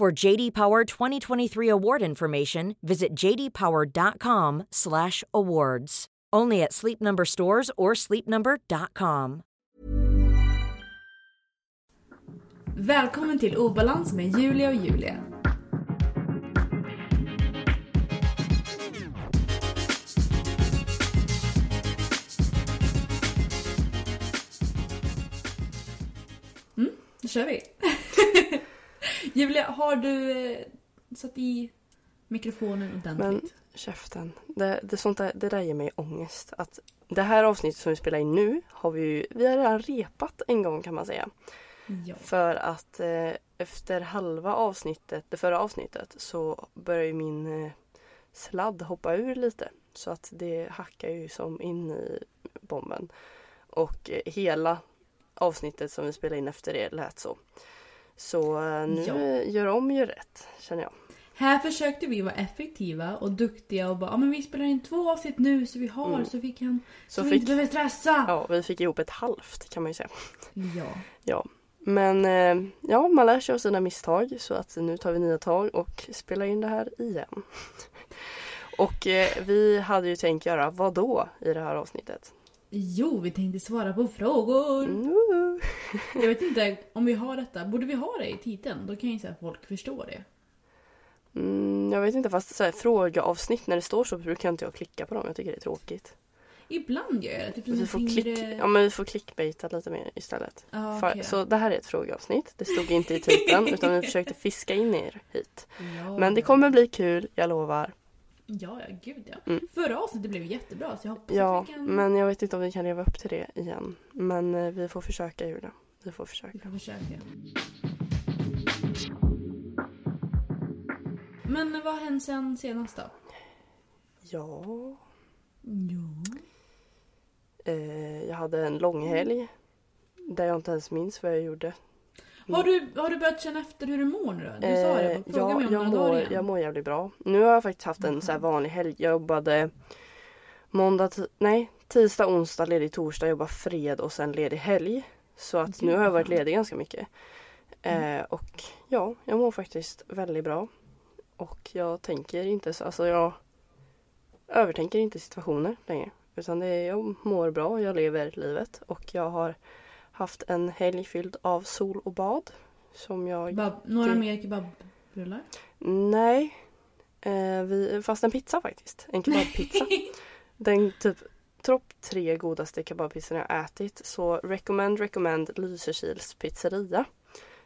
For JD Power 2023 award information, visit jdpower.com/awards. Only at Sleep Number stores or sleepnumber.com. Välkommen till Obalans med Julia och Julia. Mm, då kör vi. Julia, har du eh, satt i mikrofonen ordentligt? Men käften. Det, det, sånt där, det där ger mig ångest. Att det här avsnittet som vi spelar in nu har vi ju, vi har redan repat en gång kan man säga. Ja. För att eh, efter halva avsnittet, det förra avsnittet, så börjar ju min eh, sladd hoppa ur lite. Så att det hackar ju som in i bomben. Och eh, hela avsnittet som vi spelade in efter det lät så. Så eh, nu Ja. gör om, gör rätt, känner jag. Här försökte vi vara effektiva och duktiga och bara, ja men vi spelar in två avsnitt nu så vi har Mm. så vi kan, så, Så vi fick, inte behöver stressa. ja, vi fick ihop ett halvt kan man ju säga. Ja. Ja, men eh, ja, man lär sig av sina misstag så att nu tar vi nya tag och spelar in det här igen. och eh, vi hade ju tänkt göra vad då i det här avsnittet? Jo, vi tänkte svara på frågor. Mm. Jag vet inte om vi har detta. Borde vi ha det i titeln? Då kan ju så här folk förstå det. Mm, jag vet inte, fast så här, frågeavsnitt när det står så brukar inte jag klicka på dem. Jag tycker det är tråkigt. Ibland gör jag det. Typ Vi får, klick, ja, men vi får clickbaita lite mer istället. För- okej. Så det här är ett frågeavsnitt. Det stod inte i titeln utan vi försökte fiska in er hit. Ja. Men det kommer bli kul, jag lovar. Ja, ja, gud ja. Mm. Förra avsnittet blev jättebra så jag hoppas Ja, att vi kan... men jag vet inte om vi kan leva upp till det igen. Men eh, vi får försöka Julia. Vi får försöka. Vi får försöka. Men vad har hänt sen senast då? Ja, Ja. eh, jag hade en lång helg. Där jag inte ens minns vad jag gjorde. Har, du, har du börjat känna efter hur du mår nu då? Du sa det, Eh, fråga ja, mig om jag några dagar mår, igen. jag mår jävligt bra. Nu har jag faktiskt haft en så här vanlig helg. Jag jobbade måndag, nej, tisdag, onsdag, ledig torsdag, jobbade fred och sen ledig helg. Så att Gud, nu har jag varit ledig ganska mycket. Eh, och ja, jag mår faktiskt väldigt bra. Och jag tänker inte så, alltså jag övertänker inte situationer längre. Utan det är, jag mår bra, jag lever livet och jag har haft en helg fylld av sol och bad. Som jag Kebab, några mer kebabrullar? Nej. Eh, vi, fast en pizza faktiskt. En kebabpizza. Den typ topp tre godaste kebabpizzorna jag ätit. Så recommend, recommend Lysekils pizzeria.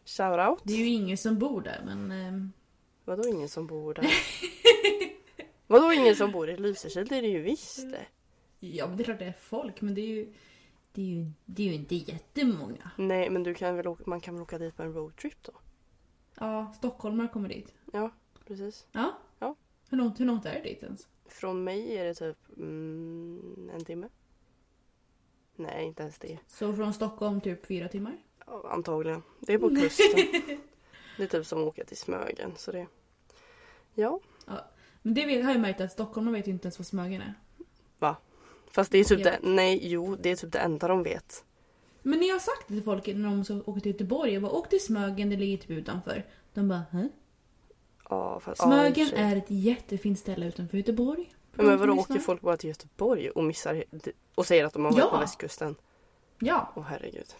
Shoutout. Det är ju ingen som bor där men... ehm, Vadå ingen som bor där? Vadå ingen som bor i Lysekil? Det är det ju visst. Ja men det är klart det är folk men det är ju... Det är ju, det är ju inte jättemånga. Nej men du kan väl åka, man kan väl åka dit på en roadtrip då? Ja, stockholmare kommer dit. Ja, precis. Ja. Ja. Hur långt, hur långt är det dit ens? Från mig är det typ mm, en timme. Nej, inte ens det. Så från Stockholm typ fyra timmar? Ja, antagligen. Det är på kusten. det är typ som att åka till Smögen. Så det... Ja, Men det har jag märkt att Stockholm vet ju inte ens vad Smögen är. Fast det är typ det... Nej, jo, det är typ det enda de vet. Men när jag har sagt det till folk när de ska åka till Göteborg, jag bara åk till Smögen, det ligger typ utanför. De bara Hä? Ja, fast, ja, Smögen sig. är ett jättefint ställe utanför Göteborg. Men som vadå, åker folk bara till Göteborg och missar... Och säger att de har varit Ja. på västkusten? Ja. Åh herregud.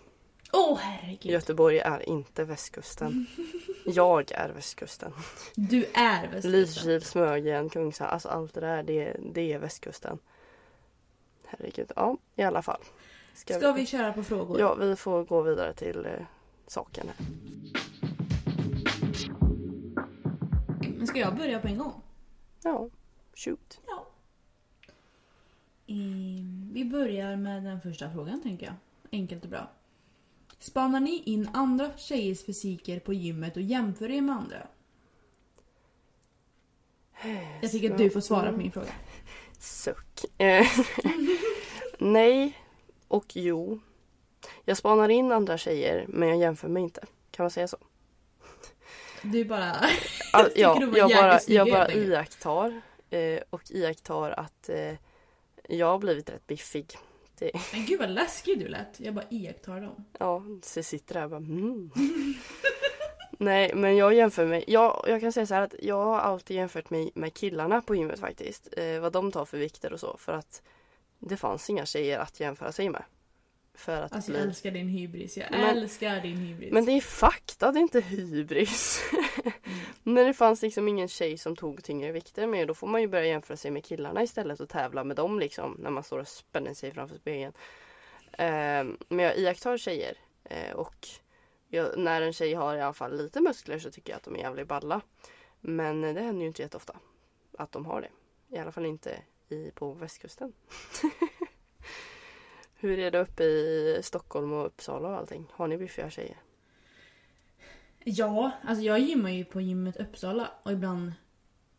Åh herregud. Göteborg är inte västkusten. Jag är västkusten. Du är västkusten. Lysekil, Smögen, Kungshamn, alltså allt det där, det, det är västkusten. Herregud, ja i alla fall. Ska vi köra på frågor? Ja, vi får gå vidare till eh, saken här. Men ska jag börja på en gång? Ja, shoot. Ja. Ehm, vi börjar med den första frågan tänker jag. Enkelt och bra. Spanar ni in andra tjejers fysiker på gymmet och jämför er med andra? Jag tycker att du får svara på min fråga. Suck. Eh, Nej och jo. Jag spanar in andra tjejer men jag jämför mig inte. Kan man säga så? Du bara... All, ja, du jag bara, jag bara iakttar. Eh, och iakttar att eh, jag har blivit rätt biffig. Men gud vad läskig du lät. Jag bara iakttar dem. Ja, så jag sitter där och bara mm. Nej, men jag jämför mig. Jag, jag kan säga så här att jag har alltid jämfört mig med killarna på gymmet faktiskt. Eh, vad de tar för vikter och så. För att det fanns inga tjejer att jämföra sig med. För att Alltså bli... jag älskar din hybris. Jag Men- älskar din hybris. Men det är fakta, det är inte hybris. Mm. När det fanns liksom ingen tjej som tog tyngre vikter med då får man ju börja jämföra sig med killarna istället och tävla med dem liksom när man står och spänner sig framför spegeln. Ehm, men jag iakttar tjejer eh, och jag, när en tjej har i alla fall lite muskler så tycker jag att de är jävligt balla. Men det händer ju inte jätteofta att de har det. I alla fall inte i, på västkusten. Hur är det uppe i Stockholm och Uppsala och allting? Har ni biffiga tjejer? Ja, alltså jag gymmar ju på gymmet Uppsala och ibland...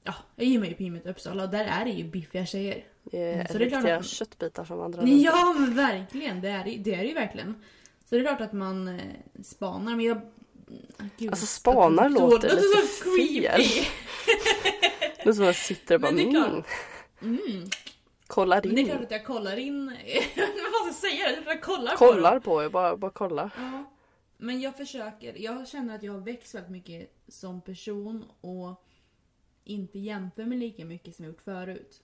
Ja, jag gymmar ju på gymmet Uppsala och där är det ju biffiga tjejer. Det är så det är klart riktiga att- köttbitar som runt. Ja, men verkligen. Det är det, det är det ju verkligen. Så det är klart att man eh, spanar, men jag... Gud, Alltså, spanar låter det lite så creepy. Det är som att jag sitter och bara Men det är klart. mm, Mm. kollar Men det är in. klart att jag kollar in... Vad ska jag säga? Jag kollar på Kollar dem. på er, bara, bara kolla. Ja. Men jag försöker, jag känner att jag har växt väldigt mycket som person och inte jämför mig lika mycket som jag gjort förut.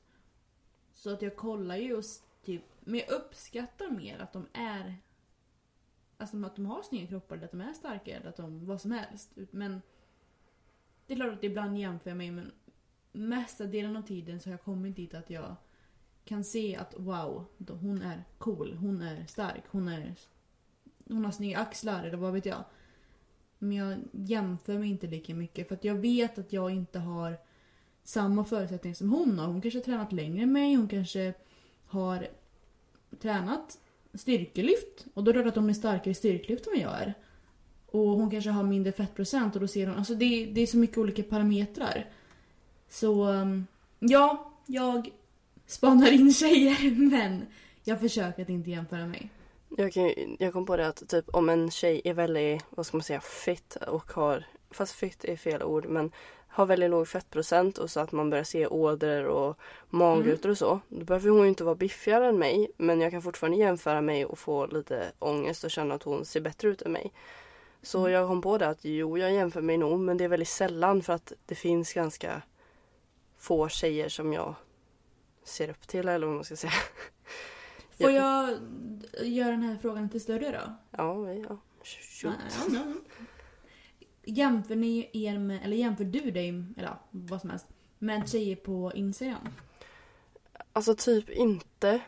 Så att jag kollar ju och s- typ, men jag uppskattar mer att de är Alltså att de har snygga kroppar, eller att de är starka, eller att de, vad som helst. Men det är klart att ibland jämför jag mig men mesta delen av tiden så har jag kommit dit att jag kan se att wow, då- hon är cool, hon är stark, hon är hon har snygga axlar eller vad vet jag. Men jag jämför mig inte lika mycket för att jag vet att jag inte har samma förutsättningar som hon har. Hon kanske har tränat längre än mig, hon kanske har tränat styrkelyft och då är det klart att hon är starkare i styrkelyft än vad jag är. Och hon kanske har mindre fettprocent och då ser hon, alltså det, det är så mycket olika parametrar. Så ehm, ja, jag spanar in tjejer men jag försöker att inte jämföra mig. Jag, kan, jag kom på det att typ om en tjej är väldigt, vad ska man säga, fit och har, fast fit är fel ord, men har väldigt låg fettprocent och så att man börjar se ådror och magrutor och så. Då behöver hon ju inte vara biffigare än mig men jag kan fortfarande jämföra mig och få lite ångest och känna att hon ser bättre ut än mig. Så Mm. jag kom på det att jo, jag jämför mig nog men det är väldigt sällan för att det finns ganska få tjejer som jag ser upp till eller vad man ska säga. Får jag göra den här frågan lite större då? Ja, ja. Shoot. Ja, ja. Jämför ni er med, eller jämför du dig, eller ja, vad som helst, med tjejer på Instagram? Alltså typ inte.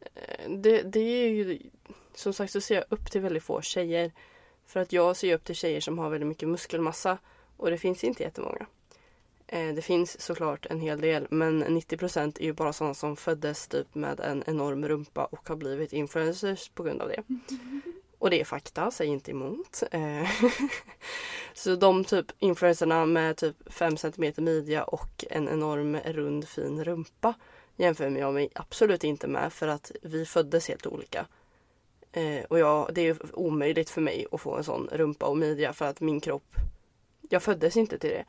Eh, Det, det är ju som sagt så ser jag upp till väldigt få tjejer. För att jag ser upp till tjejer som har väldigt mycket muskelmassa och det finns inte jättemånga. Eh, Det finns såklart en hel del men 90% är ju bara sådana som föddes typ med en enorm rumpa och har blivit influencers på grund av det. Och det är fakta, säg inte emot. Eh, så de typ influencerna med typ 5 cm midja och en enorm rund fin rumpa jämför jag mig absolut inte med för att vi föddes helt olika. Eh, och jag, det är omöjligt för mig att få en sån rumpa och midja för att min kropp, jag föddes inte till det.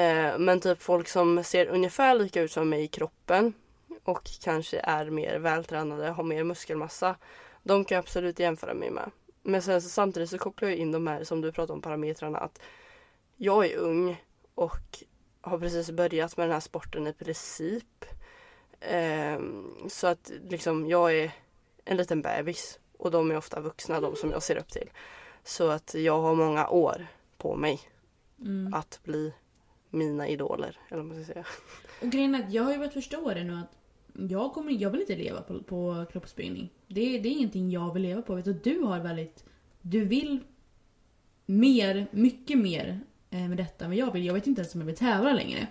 Eh, men typ folk som ser ungefär lika ut som mig i kroppen och kanske är mer vältränade, har mer muskelmassa. De kan jag absolut jämföra mig med. Men sen så, samtidigt så kopplar jag in de här som du pratade om parametrarna att jag är ung och har precis börjat med den här sporten i princip. Ehm, så att liksom jag är en liten bebis och de är ofta vuxna, de som jag ser upp till. Så att jag har många år på mig Mm. att bli mina idoler, eller vad man ska säga. Och grejen är att jag har ju börjat förstå det nu att jag, kommer, jag vill inte leva på, på kroppsbyggning. Det, det är ingenting jag vill leva på. Vet du, du har väldigt... Du vill mer, mycket mer eh, med detta än vad jag vill. Jag vet inte ens om jag vill tävla längre.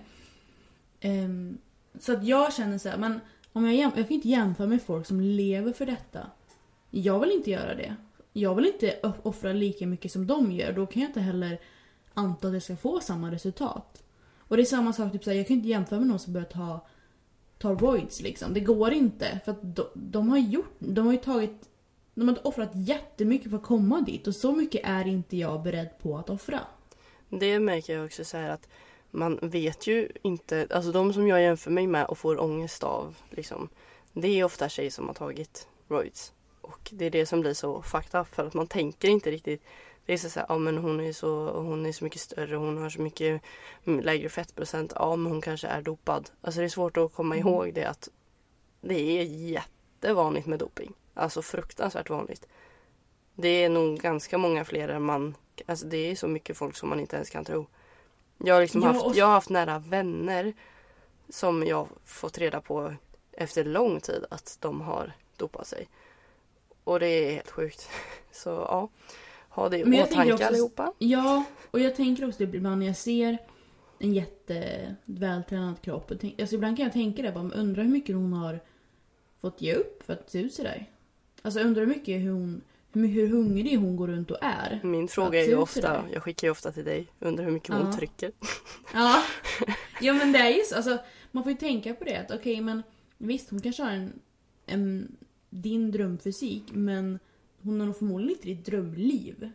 Um, så att jag känner så här, men om jag, jag kan inte jämföra med folk som lever för detta. Jag vill inte göra det. Jag vill inte offra lika mycket som de gör. Då kan jag inte heller anta att jag ska få samma resultat. Och det är samma sak, typ såhär, jag kan inte jämföra med någon som börjar ta, tar voids liksom. Det går inte. För att de, de har gjort, de har ju tagit, de har offrat jättemycket för att komma dit. Och så mycket är inte jag beredd på att offra. Det märker jag också så här att man vet ju inte, alltså de som jag jämför mig med och får ångest av liksom. Det är ofta tjejer som har tagit roids. Och det är det som blir så fucked up för att man tänker inte riktigt det är så här, ja men hon är så, hon är så mycket större, hon har så mycket lägre fettprocent. Ja men hon kanske är dopad. Alltså det är svårt att komma Mm. ihåg det att det är jättevanligt med doping. Alltså fruktansvärt vanligt. Det är nog ganska många fler än man, alltså det är så mycket folk som man inte ens kan tro. Jag har, liksom Ja, haft, och- jag har haft nära vänner som jag fått reda på efter lång tid att de har dopat sig. Och det är helt sjukt. Så ja, ha det i Men åtanke också- allihopa. Ja, och jag tänker också typ ibland när jag ser en jättevältränad kropp. Och tänk, alltså ibland kan jag tänka det, bara, undrar hur mycket hon har fått ge upp för att se ut sådär. Alltså undrar hur mycket hur, hon, hur, hungrig hon går runt och är. Min fråga är ju ofta, jag skickar ju ofta till dig, undrar hur mycket hon Ja. trycker. Ja. ja men det är ju så. Alltså, man får ju tänka på det. att Okej men visst hon kanske har en, en, din drömfysik men hon har nog förmodligen inte ditt drömliv.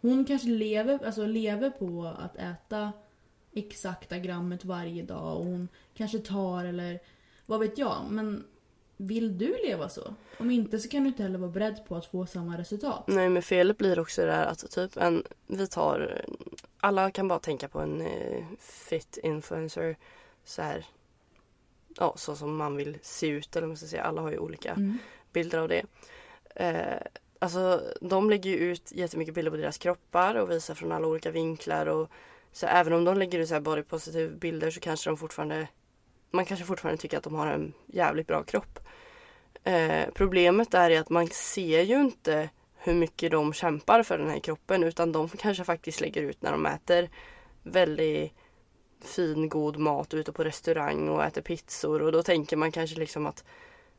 Hon kanske lever, alltså lever på att äta exakta grammet varje dag och hon kanske tar eller vad vet jag. Men vill du leva så? Om inte så kan du inte heller vara beredd på att få samma resultat. Nej men felet blir också det där att typ en, vi tar, alla kan bara tänka på en eh, fit influencer så här, ja så som man vill se ut eller vad man ska säga, alla har ju olika Mm. bilder av det. Eh, alltså de lägger ju ut jättemycket bilder på deras kroppar och visar från alla olika vinklar och så även om de lägger ut så här body positive bilder så kanske de fortfarande man kanske fortfarande tycker att de har en jävligt bra kropp. Eh, problemet är att man ser ju inte hur mycket de kämpar för den här kroppen utan de kanske faktiskt lägger ut när de äter väldigt fin god mat ute på restaurang och äter pizzor och då tänker man kanske liksom att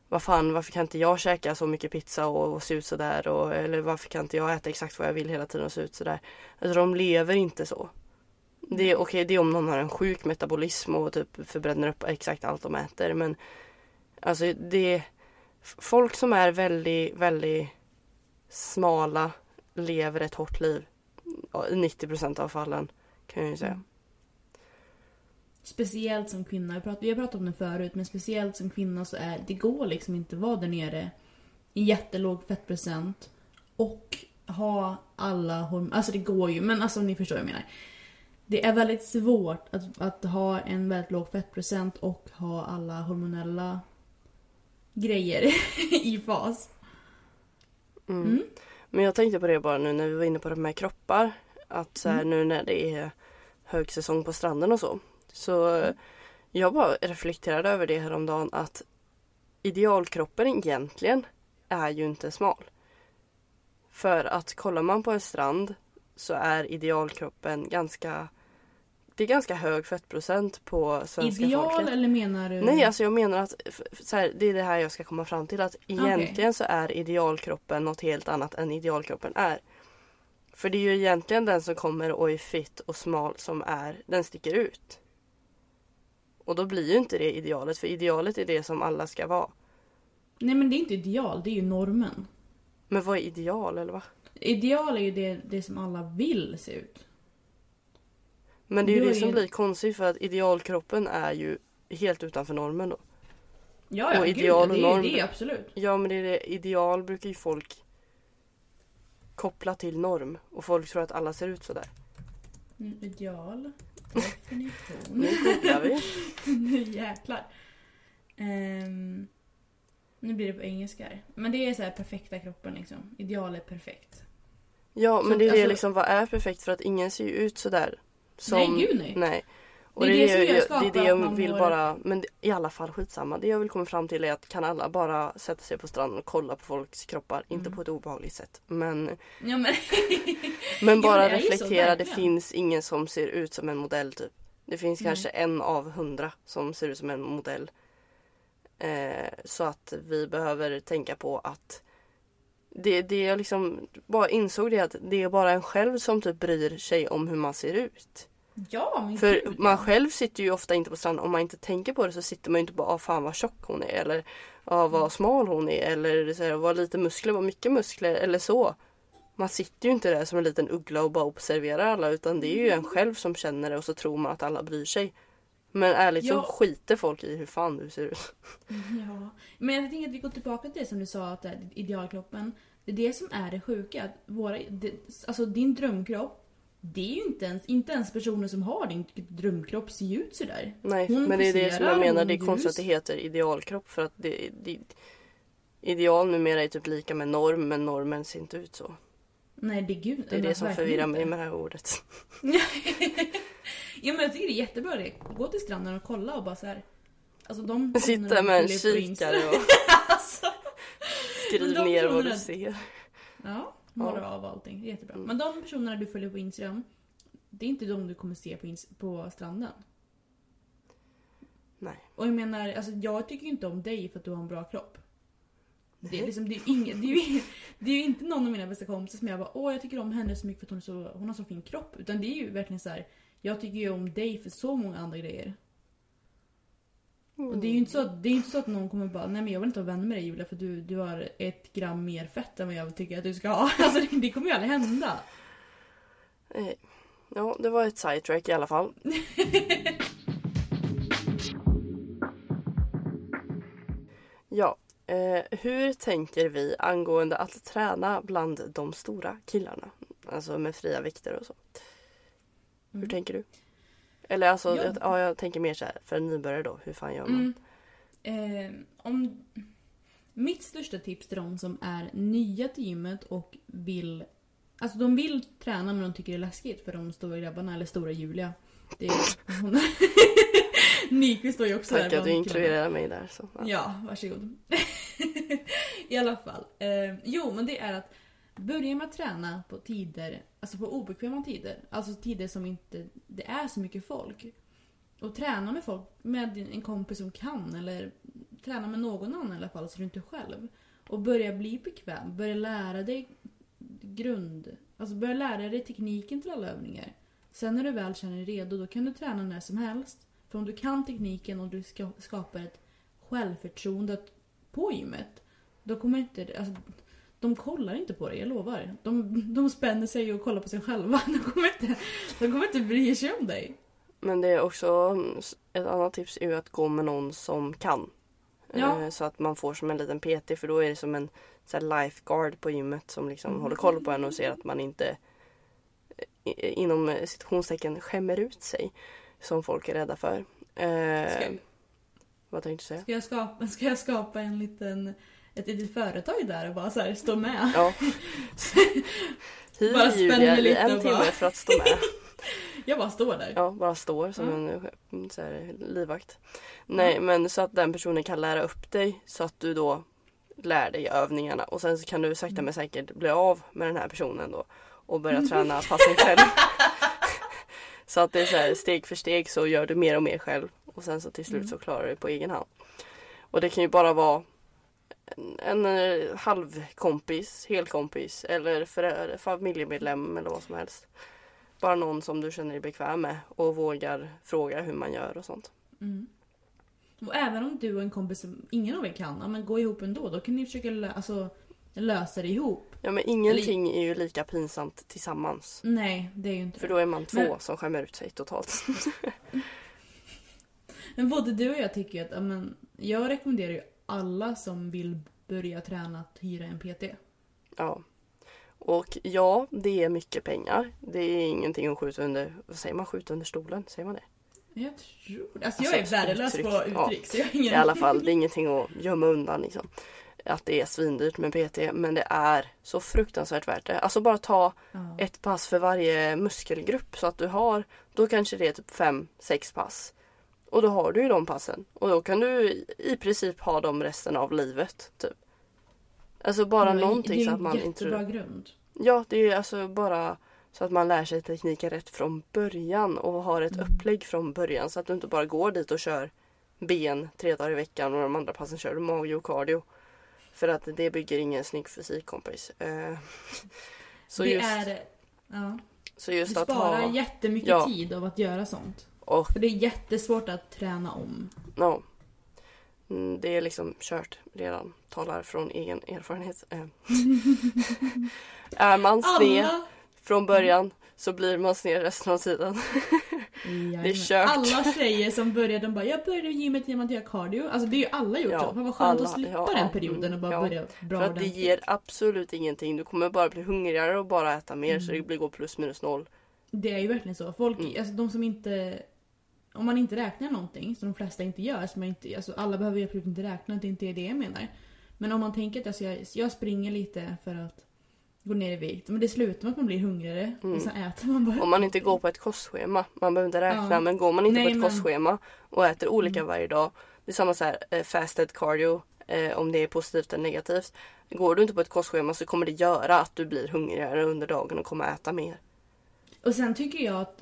vad fan varför kan inte jag käka så mycket pizza och, och se ut sådär och, eller varför kan inte jag äta exakt vad jag vill hela tiden och se ut sådär. Alltså de lever inte så. Det är okej, det är om någon har en sjuk metabolism och typ förbränner upp exakt allt de äter men alltså det f- folk som är väldigt, väldigt smala lever ett hårt liv. I 90% av fallen kan jag ju säga. Mm. Speciellt som kvinna, vi prat- vi har pratat om det förut, men speciellt som kvinna så är det går liksom inte att vara där nere i jättelåg fettprocent och ha alla hormoner. Alltså det går ju, men alltså ni förstår vad jag menar. Det är väldigt svårt att, att ha en väldigt låg fettprocent och ha alla hormonella grejer i fas. Mm. Mm. Men jag tänkte på det bara nu när vi var inne på det med kroppar. Att så här, Mm. nu när det är högsäsong på stranden och så. Så jag bara reflekterade över det häromdagen att idealkroppen egentligen är ju inte smal. För att kollar man på en strand så är idealkroppen ganska det är ganska hög fettprocent på svenska Ideal folket. eller menar du? Nej, alltså jag menar att här, det är det här jag ska komma fram till. Att egentligen så är idealkroppen något helt annat än idealkroppen är. För det är ju egentligen den som kommer och är fit och smal som är, den sticker ut. Och då blir ju inte det idealet, för idealet är det som alla ska vara. Nej men det är inte ideal, det är ju normen. Men vad är ideal eller va? Ideal är ju det, det som alla vill se ut. Men det är ju har det som ju- blir konstigt för att idealkroppen är ju helt utanför normen då. Ja, ja Och gud, ideal det, och norm. det är absolut. Ja men det är det, ideal brukar ju folk koppla till norm och folk tror att alla ser ut sådär. Mm, Ideal. Definition. Nu googlar vi. nu jäklar. Ehm, nu blir det på engelska här. Men det är så här perfekta kroppen liksom. Ideal är perfekt. Ja men Så det är det alltså- liksom, vad är perfekt för att ingen ser ju ut sådär. Som, Nej, gud, nej. nej. Och Det är det, det som gör skapar det är det jag vill mår- bara, men i alla fall skitsamma. Det jag vill komma fram till är att kan alla bara sätta sig på stranden och kolla på folks kroppar, inte Mm. på ett obehagligt sätt. Men, Ja men. men bara så, reflektera, det finns ingen som ser ut som en modell typ. Det finns Nej. kanske en av hundra som ser ut som en modell. Eh, så att vi behöver tänka på att det, det jag liksom bara insåg det att det är bara en själv som typ bryr sig om hur man ser ut. Ja, men För gud, man själv sitter ju ofta inte på stranden. Om man inte tänker på det så sitter man ju inte bara ah, fan vad tjock hon är. Eller ah, vad smal hon är. Eller så här, vad lite muskler, vad mycket muskler. Eller så. Man sitter ju inte där som en liten uggla och bara observerar alla. Utan det är ju en själv som känner det och så tror man att alla bryr sig. Men ärligt Ja. så skiter folk i hur fan du ser ut. Ja. Men jag tänker att vi går tillbaka till det som du sa, att idealkroppen. Det är det som är det sjuka. Våra, det, alltså din drömkropp, det är ju inte ens, inte ens personer som har din drömkropp ser ju ut sådär. Nej, Hon men det är det som jag menar. Det är konstigt att det heter idealkropp. För att det, det, ideal numera är typ lika med norm. Men normen ser inte ut så. Nej, det är gud. Det är det som förvirrar mig med det här ordet. ja men jag tycker det är jättebra det. Gå till stranden och kolla och bara så här. Alltså de Sitta med en kikare och alltså, skriv de ner vad du ser. Ja, målar av allting. Det är jättebra. Mm. Men de personerna du följer på Instagram, det är inte de du kommer se på, ins- på stranden. Nej. Och jag menar, alltså jag tycker ju inte om dig för att du har en bra kropp. Det är, liksom, det, är inget, det, är ju, det är ju inte någon av mina bästa kompisar som jag bara åh jag tycker om henne så mycket för att hon, så, hon har så fin kropp. Utan det är ju verkligen så här. jag tycker ju om dig för så många andra grejer. Och det är ju inte så att, det är inte så att någon kommer bara nej men jag vill inte vara vän med dig Julia för du, du har ett gram mer fett än vad jag tycker att du ska ha. Alltså det, det kommer ju aldrig hända. Eh, Ja, det var ett sidetrack i alla fall. ja, eh, hur tänker vi angående att träna bland de stora killarna? Alltså med fria vikter och så. Hur Mm. tänker du? Eller alltså, Ja. jag, ja, jag tänker mer så här för en nybörjare då. Hur fan gör man? Mm. Eh, om, mitt största tips till de som är nya till gymmet och vill... Alltså de vill träna men de tycker det är läskigt för de stora grabbarna, eller stora Julia. Det är, hon, Nyqvist står ju också Tack där att du inkluderar mig där. Så, ja. Ja, varsågod. I alla fall. Eh, jo, men det är att börja med att träna på tider, alltså på obekväma tider. Alltså tider som inte det är så mycket folk. Och träna med folk, med en kompis som kan eller träna med någon annan i alla fall så du inte är själv. Och börja bli bekväm, börja lära dig grund, alltså börja lära dig tekniken till alla övningar. Sen när du väl känner dig redo då kan du träna när som helst. För om du kan tekniken och du ska, skapar ett självförtroende på gymmet. Då kommer inte, alltså, de kollar inte på dig, jag lovar. De, de spänner sig och kollar på sig själva. De kommer inte, de kommer inte bry sig om dig. Men det är också ett annat tips är ju att gå med någon som kan. Ja. Eh, Så att man får som en liten PT för då är det som en så lifeguard på gymmet som liksom håller koll på en och ser att man inte i- inom citationstecken skämmer ut sig. Som folk är rädda för. Eh, Ska, vad tänkte du säga? ska, jag skapa, ska jag skapa en liten, ett litet företag där och bara så här, stå med? Ja. Bara spänner Julia i lite en timme bara- för att stå med. Jag bara står där. Ja, bara står som Ja. en mm, så här, livvakt. Nej, men så att den personen kan lära upp dig så att du då lär dig övningarna och sen så kan du sakta men säkert bli av med den här personen då och börja träna passen själv. så att det är så här, steg för steg så gör du mer och mer själv och sen så till slut Mm. så klarar du det på egen hand. Och det kan ju bara vara en, en eh, halvkompis, helkompis eller förä- familjemedlem eller vad som helst. Bara någon som du känner dig bekväm med och vågar fråga hur man gör och sånt. Mm. Och även om du och en kompis som ingen av er kan, men gå ihop ändå. Då kan ni försöka lö- alltså, lösa det ihop. Ja men ingenting är ju lika pinsamt tillsammans. Nej, det är ju inte För då är man två Men- som skämmer ut sig totalt. Men både du och jag tycker att, men, jag rekommenderar ju alla som vill börja träna att hyra en PT. ja. Och ja, det är mycket pengar. Det är ingenting att skjuta under, vad säger man, skjuta under stolen? Säger man det? Jag tror Alltså jag är Alltså, värdelös på Ja. uttryck så jag har ingen I alla fall, det är ingenting att gömma undan liksom. Att det är svindyrt med PT, men det är så fruktansvärt värt det. Alltså bara ta Ja. ett pass för varje muskelgrupp så att du har, då kanske det är typ fem, sex pass. Och då har du ju de passen. Och då kan du i- princip ha dem resten av livet. Typ. Alltså bara Ja, någonting så att man Det är en inte... jättebra grund. Ja, det är ju alltså bara så att man lär sig tekniken rätt från början och har ett Mm. upplägg från början så att du inte bara går dit och kör ben tre dagar i veckan och de andra passen kör du mage och cardio. För att det bygger ingen snygg fysik kompis. Eh, Så det just, är... Ja. Så just Du att sparar ha... jättemycket Ja. tid av att göra sånt. Och För det är jättesvårt att träna om. ja. Mm, Det är liksom kört redan. Talar från egen erfarenhet. Eh. är man sned Alla! från början så blir man sned resten av tiden. Det är kört. Alla tjejer som börjar, de bara jag började gymmet genom att göra cardio. Alltså det är ju alla gjort Ja. Fan vad skönt alla, att slippa ja, den perioden och bara ja. börja bra För att det ordentligt. ger absolut ingenting. Du kommer bara bli hungrigare och bara äta mer så Mm. det blir gå plus minus noll. Det är ju verkligen så. Folk, Mm. alltså de som inte... Om man inte räknar någonting, som de flesta inte gör, så man inte, alltså alla behöver ju absolut inte räkna, det är inte det jag menar. Men om man tänker att alltså jag, jag springer lite för att gå ner i vikt, men det slutar med att man blir hungrigare Mm. och sen äter man bara. Om man inte går på ett kostschema, man behöver inte räkna, Ja. men går man inte Nej, på ett men- kostschema och äter olika Mm. varje dag. Det är samma så här, eh, fasted cardio, eh, om det är positivt eller negativt. Går du inte på ett kostschema så kommer det göra att du blir hungrigare under dagen och kommer äta mer. Och sen tycker jag att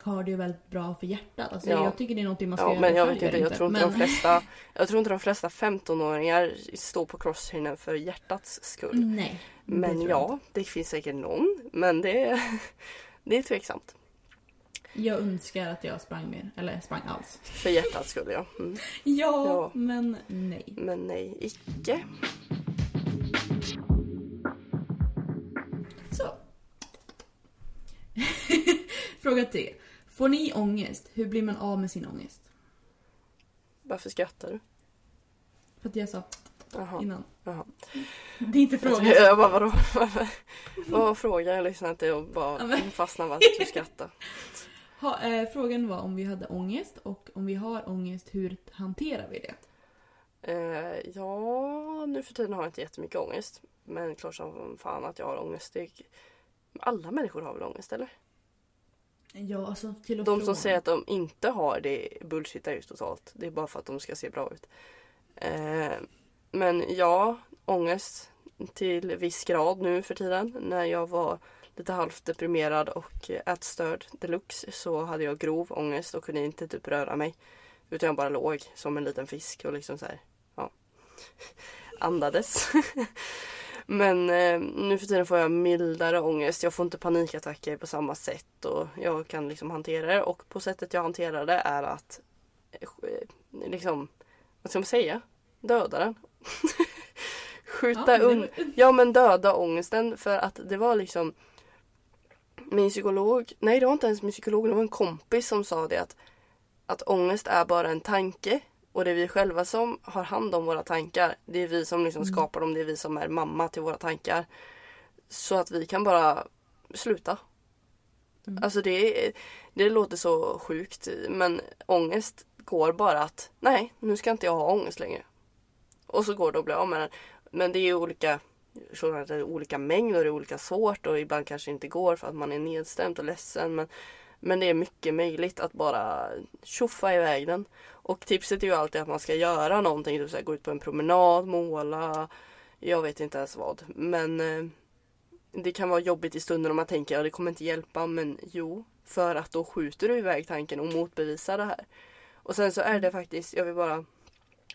cardio är väldigt bra för hjärtat. Alltså Ja. jag tycker det är någonting man ska Ja, göra men jag vet inte, jag tror inte Men- de flesta Jag tror inte de flesta 15-åringar står på crosstrainern för hjärtats skull. Nej. Men ja, det finns säkert någon. Men det, det är tveksamt. inte. Jag önskar att jag sprang mer. Eller sprang alls. För hjärtats skull ja. Mm. Ja, Ja. men nej. Men nej, icke. Så. Fråga tre. Får ni ångest? Hur blir man av med sin ångest? Varför skrattar du? För att jag sa Jaha. innan. Jaha. Det är inte Jag, frågan. jag bara vadå? Vad var frågan? Jag lyssnade inte och bara fastnade vid att du skrattade. Ha, eh, frågan var om vi hade ångest och om vi har ångest, hur hanterar vi det? Eh, ja, nu för tiden har jag inte jättemycket ångest. Men klart som fan att jag har ångest. Alla människor har väl ångest eller? Ja, alltså till och De från. som säger att de inte har det bullshittar ju totalt. Det är bara för att de ska se bra ut. Eh, men ja, ångest till viss grad nu för tiden. När jag var lite halvt deprimerad och ätstörd deluxe så hade jag grov ångest och kunde inte typ röra mig. Utan jag bara låg som en liten fisk och liksom så här, ja, andades. Men eh, nu för tiden får jag mildare ångest. Jag får inte panikattacker på samma sätt och jag kan liksom hantera det. Och på sättet jag hanterar det är att eh, liksom, vad ska man säga? Döda den. Skjuta Ja, un- det- Ja men döda ångesten för att det var liksom Min psykolog, nej det var inte ens min psykolog, det var en kompis som sa det att Att ångest är bara en tanke och det är vi själva som har hand om våra tankar. Det är vi som liksom Mm. skapar dem, det är vi som är mamma till våra tankar. Så att vi kan bara sluta. Mm. Alltså det, det låter så sjukt men ångest går bara att nej, nu ska inte jag ha ångest längre. Och så går det att bli av med den. Men det är olika så att det är olika mängd och det är olika svårt och ibland kanske inte går för att man är nedstämd och ledsen. Men, men det är mycket möjligt att bara tjoffa iväg den. Och tipset är ju alltid att man ska göra någonting, typ så här, gå ut på en promenad, måla, jag vet inte ens vad. Men eh, det kan vara jobbigt i stunden om man tänker att det kommer inte hjälpa men jo, för att då skjuter du iväg tanken och motbevisar det här. Och sen så är det faktiskt, jag vill bara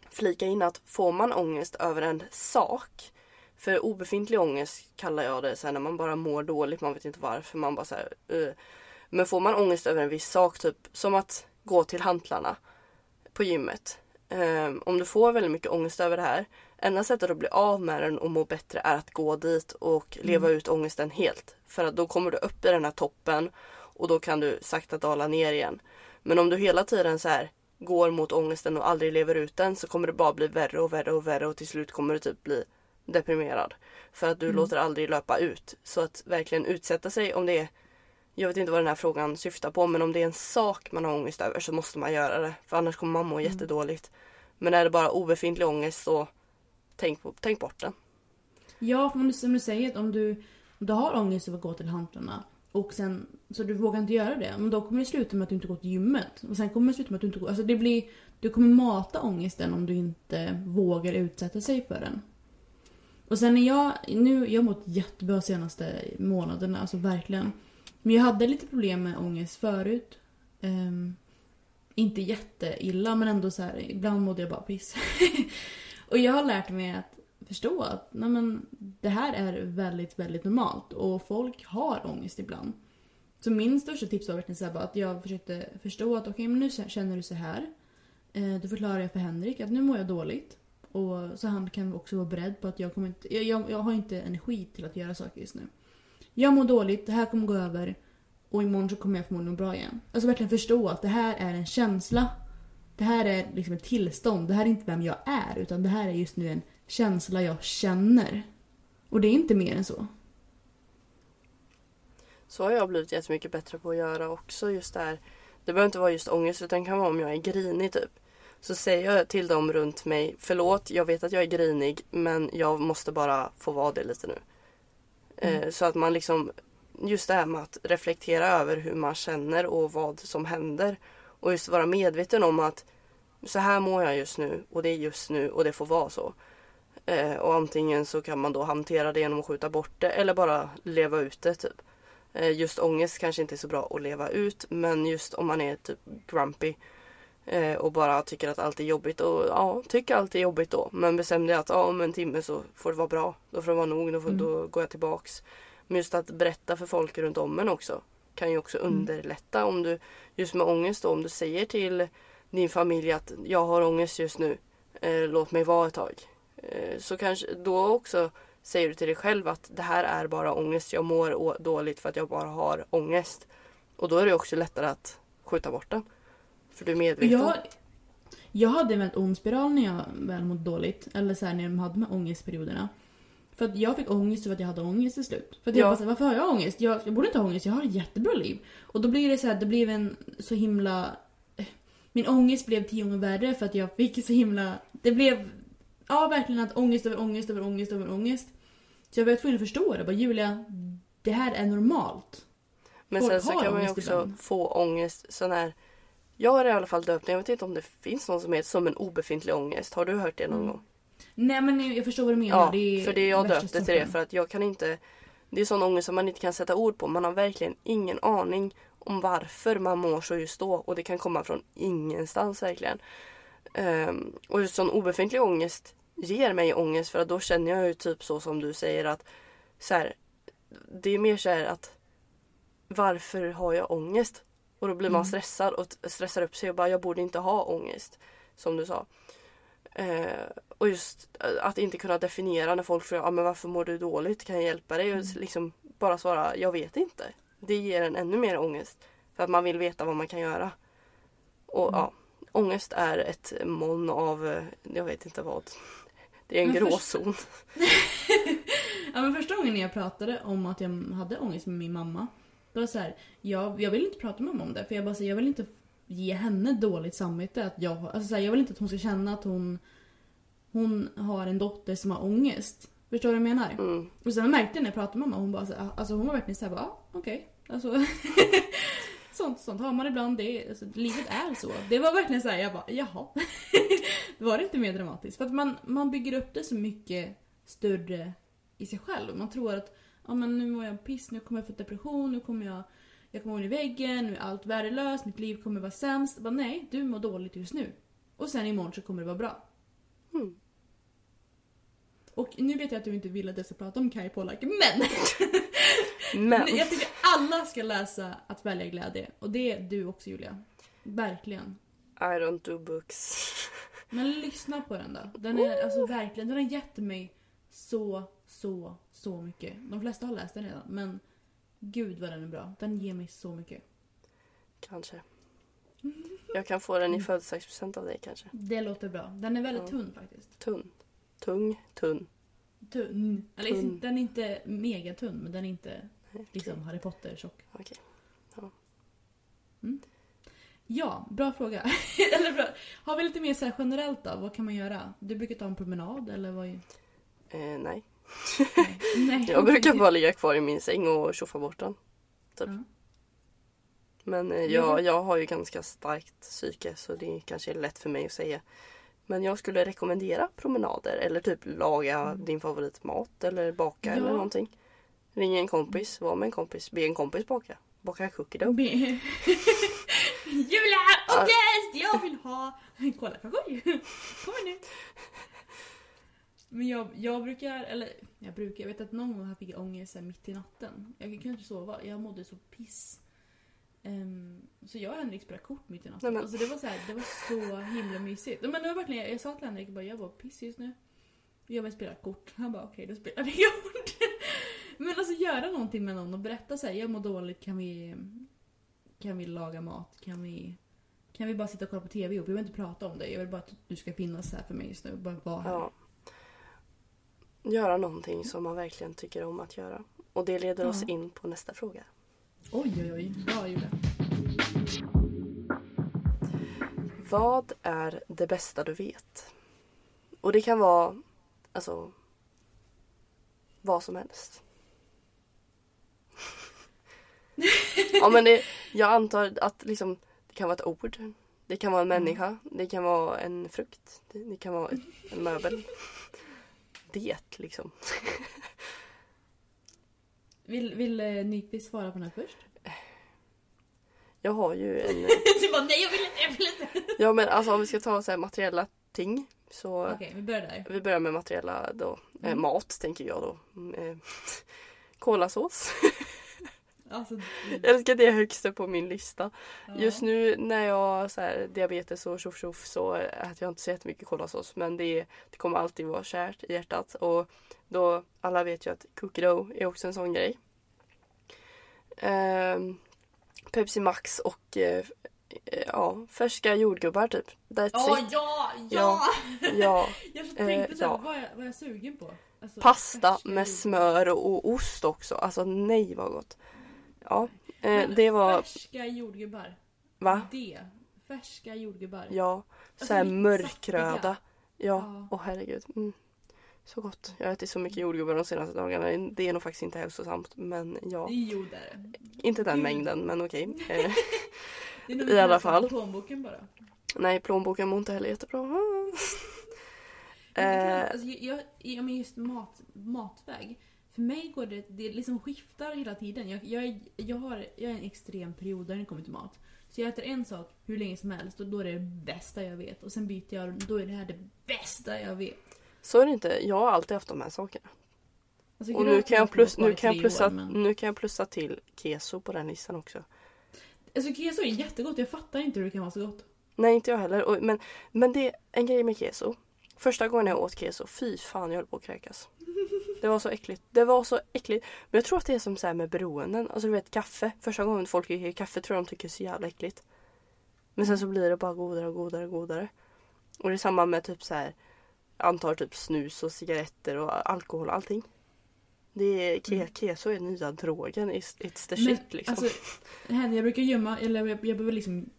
flika in att får man ångest över en sak för obefintlig ångest kallar jag det sen när man bara mår dåligt, man vet inte varför, man bara så här, uh. Men får man ångest över en viss sak, typ som att gå till hantlarna på gymmet. Ehm, om du får väldigt mycket ångest över det här, enda sättet att bli av med den och må bättre är att gå dit och leva ut ångesten helt. För att då kommer du upp i den här toppen och då kan du sakta dala ner igen. Men om du hela tiden så här går mot ångesten och aldrig lever ut den så kommer det bara bli värre och värre och värre och till slut kommer du typ bli deprimerad. För att du Mm. låter aldrig löpa ut. Så att verkligen utsätta sig om det är jag vet inte vad den här frågan syftar på men om det är en sak man har ångest över så måste man göra det. För annars kommer man må Mm. jättedåligt. Men är det bara obefintlig ångest så tänk, på, tänk bort den. Ja, för om du, som du säger, att om du, om du har ångest över att gå till hantlarna och sen, så du vågar inte göra det, men då kommer det sluta med att du inte går till gymmet. Och sen kommer det sluta med att du inte går, alltså det blir, du kommer mata ångesten om du inte vågar utsätta sig för den. Och sen är jag, nu, jag har mått jättebra senaste månaderna, alltså verkligen. Men jag hade lite problem med ångest förut. Um, inte jätteilla men ändå så här, ibland mådde jag bara piss. och jag har lärt mig att förstå att nej men, det här är väldigt, väldigt normalt och folk har ångest ibland. Så min största tips var verkligen så att jag försökte förstå att okej, men nu känner du så här. Eh, då förklarar jag för Henrik att nu mår jag dåligt. Och så han kan också vara beredd på att jag kommer inte, jag, jag, jag har inte energi till att göra saker just nu. Jag mår dåligt, det här kommer gå över. Och imorgon så kommer jag förmodligen må bra igen. Alltså verkligen förstå att det här är en känsla. Det här är liksom ett tillstånd. Det här är inte vem jag är. Utan det här är just nu en känsla jag känner. Och det är inte mer än så. Så har jag blivit jättemycket bättre på att göra också just det här. Det behöver inte vara just ångest utan det kan vara om jag är grinig typ. Så säger jag till dem runt mig, förlåt jag vet att jag är grinig men jag måste bara få vara det lite nu. Mm. Så att man liksom, just det här med att reflektera över hur man känner och vad som händer. Och just vara medveten om att så här mår jag just nu och det är just nu och det får vara så. Eh, och antingen så kan man då hantera det genom att skjuta bort det eller bara leva ut det typ. Eh, just ångest kanske inte är så bra att leva ut men just om man är typ grumpy och bara tycker att allt är jobbigt och ja, tycker allt är jobbigt då. Men bestämde jag att ja, om en timme så får det vara bra. Då får det vara nog, då, får, mm. då går jag tillbaks. Men just att berätta för folk runt om en också kan ju också mm. underlätta om du just med ångest då, om du säger till din familj att jag har ångest just nu. Eh, låt mig vara ett tag. Eh, så kanske då också säger du till dig själv att det här är bara ångest. Jag mår dåligt för att jag bara har ångest. Och då är det också lättare att skjuta bort den. För du är medveten. Jag, jag hade en väldigt ond spiral när jag väl mådde dåligt. Eller så här, när de hade de här ångestperioderna. För att jag fick ångest för att jag hade ångest till slut. För att jag bara varför har jag ångest? Jag, jag borde inte ha ångest, jag har ett jättebra liv. Och då blir det så här, det blev en så himla... Min ångest blev tio gånger värre för att jag fick så himla... Det blev... Ja, verkligen att ångest över ångest över ångest över ångest. Så jag var tvungen att förstå det. Bara, Julia, det här är normalt. Men Folk sen så kan man ju också ibland. få ångest sån här... Jag har i alla fall döpt Jag vet inte om det finns någon som heter som en obefintlig ångest. Har du hört det någon mm. gång? Nej men jag förstår vad du menar. Ja, det för det jag döpte till det för att jag kan inte... Det är sån ångest som man inte kan sätta ord på. Man har verkligen ingen aning om varför man mår så just då. Och det kan komma från ingenstans verkligen. Um, och just sån obefintlig ångest ger mig ångest för att då känner jag ju typ så som du säger att så här, det är mer så här att varför har jag ångest? Och då blir man mm. stressad och stressar upp sig och bara jag borde inte ha ångest. Som du sa. Eh, och just att inte kunna definiera när folk frågar ah, men varför mår du dåligt? Kan jag hjälpa dig? Mm. Och liksom bara svara jag vet inte. Det ger en ännu mer ångest. För att man vill veta vad man kan göra. Och mm. ja, ångest är ett moln av, eh, jag vet inte vad. Det är en gråzon. Först... ja, men första gången jag pratade om att jag hade ångest med min mamma. Då var så här, jag, jag vill inte prata med mamma om det. För jag bara så, jag vill inte ge henne dåligt samvete. Att jag, alltså så här, jag vill inte att hon ska känna att hon, hon har en dotter som har ångest. Förstår du vad jag menar? Mm. Och sen märkte jag när jag pratade med mamma, hon bara så här, alltså hon var verkligen såhär, ja okej. Okay. Alltså, sånt, sånt har man ibland. Det, alltså, livet är så. Det var verkligen såhär, jag bara jaha. det var inte mer dramatiskt. För att man, man bygger upp det så mycket större i sig själv. Man tror att ja, men nu mår jag piss, nu kommer jag få depression, nu kommer jag jag kommer gå in i väggen, nu är allt värdelöst, mitt liv kommer vara sämst. Bara, nej, du mår dåligt just nu. Och sen imorgon så kommer det vara bra. Mm. Och nu vet jag att du inte vill att jag ska prata om Kai Pollak, men! men! jag tycker alla ska läsa Att välja glädje. Och det är du också Julia. Verkligen. I don't do books. Men lyssna på den då. Den är alltså verkligen, den har gett mig så, så, så mycket. De flesta har läst den redan men gud vad den är bra. Den ger mig så mycket. Kanske. Jag kan få den i födelsedagspresent av dig kanske. Det låter bra. Den är väldigt ja. tunn faktiskt. Tunn. Tung, tunn. Tunn. Eller tunn. den är inte megatunn men den är inte liksom Harry Potter tjock. Okej. Okay. Ja. Mm. Ja, bra fråga. eller bra. Har vi lite mer så generellt då? Vad kan man göra? Du brukar ta en promenad eller vad? Eh, nej. Nej. Jag brukar bara ligga kvar i min säng och tjoffa bort den. Typ. Ja. Men eh, jag, jag har ju ganska starkt psyke så det kanske är lätt för mig att säga. Men jag skulle rekommendera promenader eller typ laga mm. din favoritmat eller baka ja. eller någonting. Ring en kompis, var med en kompis, be en kompis baka. Baka cookie dough. Julia! Ångest! Jag vill ha kolakakor! Kommer nu! Men jag, jag brukar, eller jag brukar, jag vet att någon gång fick jag ångest mitt i natten. Jag kunde inte sova, jag mådde så piss. Ehm, så jag och Henrik spelade kort mitt i natten. Nej, men- Alltså det var så här, det var så himla mysigt. Men det var verkligen, jag sa till Henrik bara, jag var pissig just nu. Jag vill spela kort. Han bara okej, då spelar vi kort. Men alltså göra någonting med någon och berätta så här, jag mår dåligt, kan vi, kan vi laga mat? Kan vi, kan vi bara sitta och kolla på TV ihop? Jag vill inte prata om det, jag vill bara att du ska finnas här för mig just nu bara vara här. Ja. Göra någonting som man verkligen tycker om att göra. Och det leder oss Ja. in på nästa fråga. Oj oj oj, bra Julia. Vad är det bästa du vet? Och det kan vara alltså vad som helst. ja men det, jag antar att liksom det kan vara ett ord. Det kan vara en människa. Det kan vara en frukt. Det, det kan vara ett- en möbel. Det liksom. Vill, vill eh, svara på den här först? Jag har ju en... du bara nej jag vill inte, jag vill inte. Ja men alltså om vi ska ta så här materiella ting. Så Okej, vi börjar där. vi börjar med materiella då. Eh, Mm. mat tänker jag då. Mm, Eh, kolasås. Alltså, Jag älskar det högst upp på min lista. ja. Just nu när jag har så här, diabetes och tjoff tjoff så äter jag inte så jättemycket kolasås. Men det, det kommer alltid vara kärt i hjärtat. Och då, alla vet ju att cookie dough är också en sån grej. Ehm, Pepsi Max och eh, ja, färska jordgubbar typ. That's Åh it. ja, ja! Ja. Ja, Jag så Eh, tänkte såhär, ja. vad, är, vad är jag sugen på? Alltså, pasta med smör och ost också. Alltså nej vad gott. Ja, eh, Men det var, Färska jordgubbar. va? Det. Färska jordgubbar. Ja, Alltså, så här lite mörkröda. saftiga. Ja, Ja. åh herregud. Mm. Så gott. Jag har ätit så mycket jordgubbar de senaste dagarna. Det är nog faktiskt inte hälsosamt. Men ja, Jo det är det. inte den mängden men okej. Eh, Det är nog I alla fall. plånboken bara. nej, plånboken mår inte heller jättebra. Eh, eh, alltså, jag, jag, men just mat, matväg. För mig går det, det liksom skiftar hela tiden. Jag, jag, är- jag, har, jag är en extrem period när det kommer till mat. Så jag äter en sak hur länge som helst och då är det det bästa jag vet. Och sen byter jag då är det här det bästa jag vet. så är det inte. Jag har alltid haft de här sakerna. Alltså, Och nu kan, jag plus, nu, kan jag plussa, år, men- nu kan jag plussa till keso på den listan också. Alltså keso är jättegott, jag fattar inte hur det kan vara så gott. Nej, inte jag heller. Och, men, men det är en grej med keso. Första gången jag åt keso, fy fan jag höll på att kräkas. Det var så äckligt. Det var så äckligt. Men jag tror att det är som så här med beroenden. Alltså du vet kaffe. Första gången folk dricker kaffe tror jag de tycker är så jävla äckligt. Men sen så blir det bara godare och godare och godare. Och det är samma med typ så här. Antar typ snus och cigaretter och alkohol och allting. Det är, ke, Mm. keso är nya drogen. It's, it's the Men, shit liksom. Alltså, Henrik, jag brukar gömma, eller jag, jag behöver liksom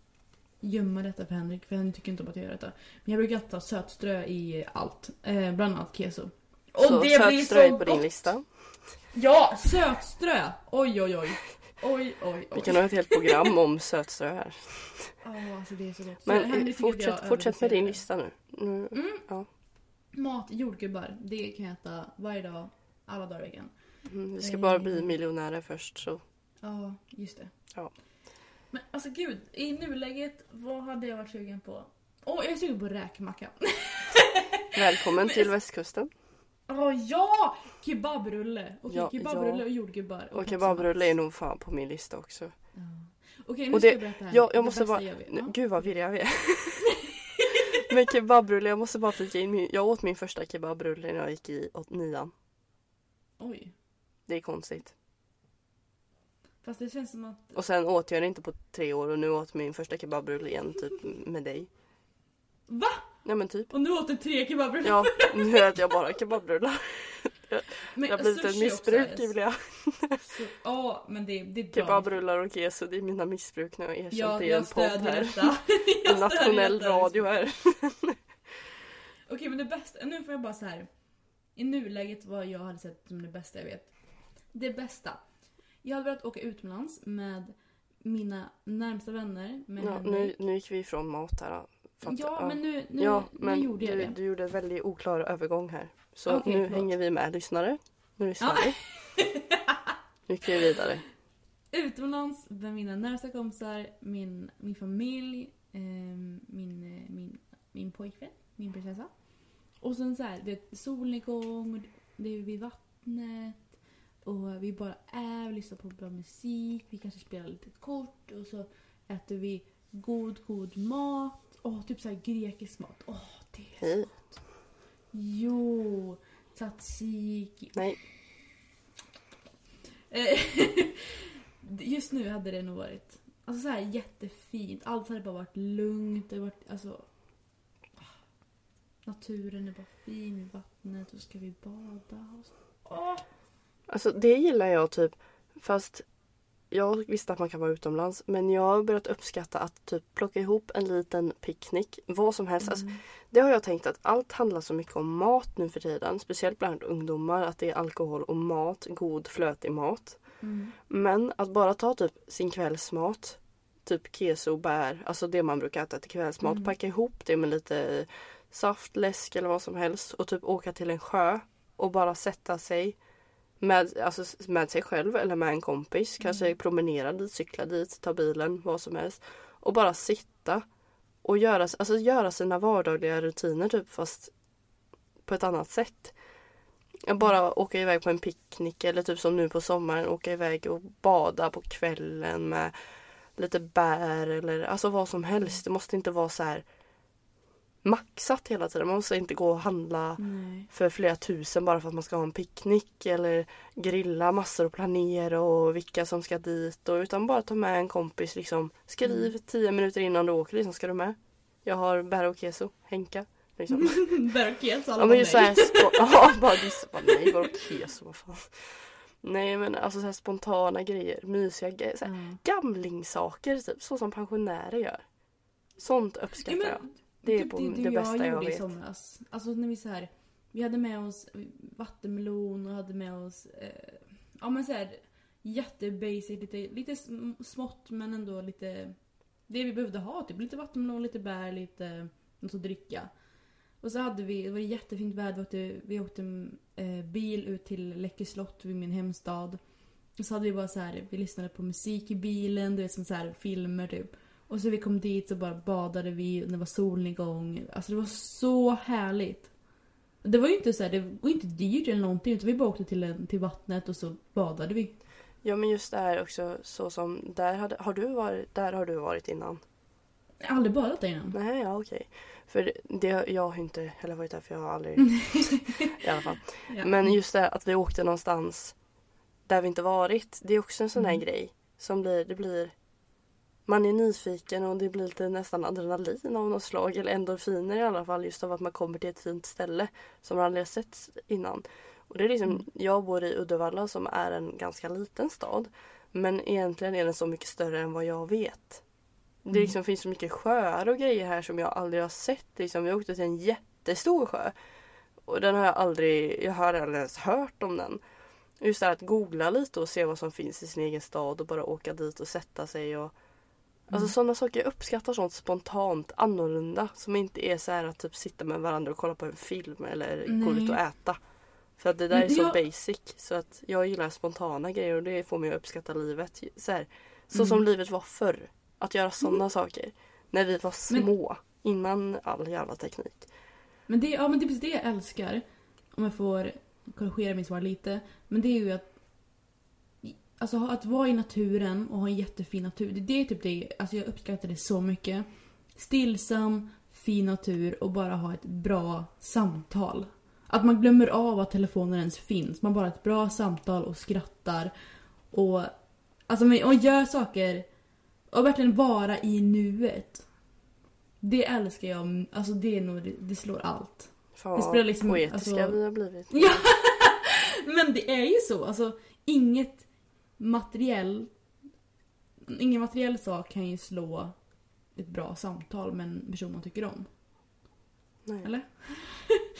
gömma detta för Henrik, för han tycker inte om att jag gör detta. Men jag brukar ta sötströ i allt, eh, bland annat keso. Och så det blir så på din lista. Ja, sötströ! Oj, oj, oj. Oj, oj, Vi oj. kan ha ett helt program om sötströ här. Åh, alltså det är så gott. Men jag fortsätt, fortsätt med din lista nu. nu Mm. ja. Mat, jordgubbar, det kan jag äta varje dag, alla dagar i veckan. mm, vi ska Eh. bara bli miljonärer först så. Ja, just det. Ja. Men alltså gud, i nuläget, vad hade jag varit sugen på? Åh, jag är sugen på räkmacka. Välkommen till västkusten. Åh ja! Kebabrulle. Okej, Ja, kebabrulle ja. och jordgubbar. Och Pepsi kebabrulle är nog fan på min lista också. Ja. Okej, nu Och ska det- jag berätta här. Ja, jag Det måste bara... jag vet. Ja. Gud vad virrig jag är. Men kebabrulle, jag måste bara flika in. Jag åt min första kebabrulle när jag gick i åt nian. Oj. Det är konstigt. Fast det känns som att... Och sen åt jag det inte på tre år och nu åt min första kebabrulle igen typ med dig. Va? Ja men typ. Och nu åt du tre kebabrullar? Ja, nu äter jag bara kebabrullar. men Det har blivit ett missbruk Julia. Ja, men det, det är bra. Kebabrullar och keso, det är mina missbruk när jag har erkänt Ja, det i en podd här. detta. Jag En nationell detta. radio här. Okej, men det bästa... Nu får jag bara så här. I nuläget vad jag hade sett som det bästa jag vet. Det bästa. Jag hade velat åka utomlands med mina närmsta vänner. Med Ja, nu, nu gick vi ifrån mat här. För att- Ja, men nu, nu, ja, men nu gjorde jag du, det. du gjorde en väldigt oklar övergång här. Så Okej, nu förlåt. hänger vi med lyssnare. Nu lyssnar Ja. vi. Nu gick vi vidare. Utomlands med mina närmsta kompisar, min, min familj, ehm, min, eh, min, min pojkvän, min prinsessa. Och sen så här, det är solnedgång, det är vid vattnet. och vi bara är, vi lyssnar på bra musik, vi kanske spelar lite kort och så äter vi god, god mat. Åh, typ såhär grekisk mat. Åh, det är Hej. Jo, tzatziki. Nej. Eh, Just nu hade det nog varit alltså så här jättefint. Allt hade bara varit lugnt. Det hade varit, alltså, naturen är bara fin, vattnet, och ska vi bada. Och så. Åh! Alltså det gillar jag typ. Fast jag visste att man kan vara utomlands. Men jag har börjat uppskatta att typ plocka ihop en liten picknick. Vad som helst. Alltså, Mm. det har jag tänkt att allt handlar så mycket om mat nu för tiden. Speciellt bland ungdomar. Att det är alkohol och mat. God flötig mat. Mm. Men att bara ta typ sin kvällsmat. Typ keso, bär. Alltså det man brukar äta till kvällsmat. Mm. Packa ihop det med lite saft, läsk eller vad som helst. Och typ åka till en sjö. Och bara sätta sig med, alltså, med sig själv eller med en kompis. Kanske promenera dit, cykla dit, ta bilen, vad som helst. Och bara sitta och göra, alltså, göra sina vardagliga rutiner typ fast på ett annat sätt. Bara åka iväg på en picknick eller typ som nu på sommaren åka iväg och bada på kvällen med lite bär eller alltså vad som helst. Det måste inte vara så här maxat hela tiden. Man måste inte gå och handla Nej. för flera tusen bara för att man ska ha en picknick eller grilla massor och planera och vilka som ska dit och utan bara ta med en kompis liksom. Skriv Mm. tio minuter innan du åker liksom, ska du med? Jag har bär och keso, Henka. Liksom. Berkes alla ja men just nej. ja bara dissa, bara nej vadå keso, vad fan. Nej men alltså så spontana grejer, mysiga grejer. Så här, Ja. gamlingssaker typ, så som pensionärer gör. Sånt uppskattar Ja, jag. Det är typ på det, det du bästa jag jag gjorde i vet. somras. Alltså när vi så här, vi hade med oss vattenmelon och hade med oss, eh, ja men så här jättebasic, lite, lite sm- smått men ändå lite det vi behövde ha. Typ lite vattenmelon, lite bär, lite något att dricka. Och så hade vi, det var jättefint väder, vi åkte, vi åkte eh, bil ut till Läckö slott vid min hemstad. Och så hade vi bara så här, vi lyssnade på musik i bilen, du vet som så här filmer typ. Och så vi kom dit så bara badade vi, och det var solnedgång. Alltså det var så härligt. Det var ju inte så här, det var inte dyrt eller någonting utan vi bara åkte till, en, till vattnet och så badade vi. Ja men just det här också så som, där, hade, har du varit, där har du varit innan? Jag har aldrig badat där innan. Nej, ja okej. För det, jag har inte heller varit där för jag har aldrig i alla fall. Ja. Men just det här att vi åkte någonstans där vi inte varit. Det är också en sån här Mm. grej som blir, det blir man är nyfiken och det blir lite nästan adrenalin av något slag eller endorfiner i alla fall just av att man kommer till ett fint ställe som man aldrig har sett innan. Och det är liksom, Mm. jag bor i Uddevalla som är en ganska liten stad. Men egentligen är den så mycket större än vad jag vet. Det Mm. liksom finns så mycket sjöar och grejer här som jag aldrig har sett. Liksom, vi åkte till en jättestor sjö. Och den har jag aldrig, jag har aldrig ens hört om den. Just det här att googla lite och se vad som finns i sin egen stad och bara åka dit och sätta sig och Alltså Mm. sådana saker, jag uppskattar sånt spontant, annorlunda. Som inte är så här att typ sitta med varandra och kolla på en film eller gå Nej. ut och äta. För att det där Men är så jag- basic. Så att jag gillar spontana grejer och det får mig att uppskatta livet. Så, här, så Mm. som livet var förr. Att göra sådana saker. När vi var Men- små. Innan all jävla teknik. Men det, ja, men det är precis det jag älskar. Om jag får korrigera mitt svar lite. Men det är ju att Alltså att vara i naturen och ha en jättefin natur. Det, det är typ det, alltså jag uppskattar det så mycket. Stillsam, fin natur och bara ha ett bra samtal. Att man glömmer av att telefonen ens finns. Man bara har ett bra samtal och skrattar. Och, alltså, och gör saker och verkligen vara i nuet. Det älskar jag. Alltså det är nog, det, slår allt. Fan Det vad spelar liksom- poetiska alltså- vi har blivit. Ja! Men det är ju så. Alltså, inget materiell... Ingen materiell sak kan ju slå ett bra samtal med en person man tycker om. Nej. Eller?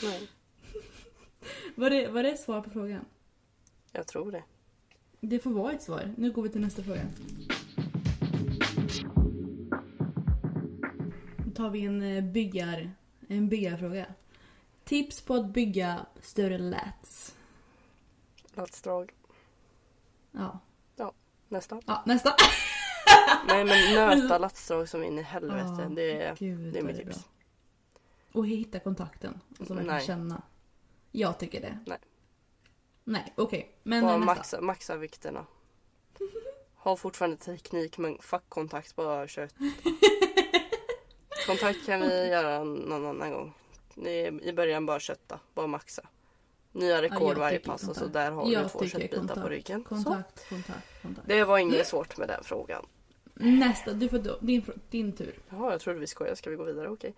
Nej, Var det, var det ett svar på frågan? jag tror det. Det får vara ett svar. Nu går vi till nästa fråga. Då tar vi en eh, byggar, en byggarfråga. Tips på att bygga större lats. Latsdrag. Ja. Nästa. ja, nästa. Nej men nöta latsdrag som in i helvete. Ja, det, är, Gud, det är mitt bra. tips. Och hitta kontakten. Och så verkligen Nej. känna. Jag tycker det. Nej. Nej, okej. Men Bara nästa. maxa, maxa vikterna. Har fortfarande teknik men fuck kontakt, bara kött. kontakt kan vi göra någon annan gång. I början bara kötta, bara maxa. Nya rekord jag varje pass och så kontakt. där har Jag du två köttbitar på kontakt. ryggen. Så. Kontakt, kontakt, kontakt. Det var inget svårt med den frågan. Nästa, du får då, din, din tur. Jaha, jag trodde vi skojade. Ska vi gå vidare? Okej.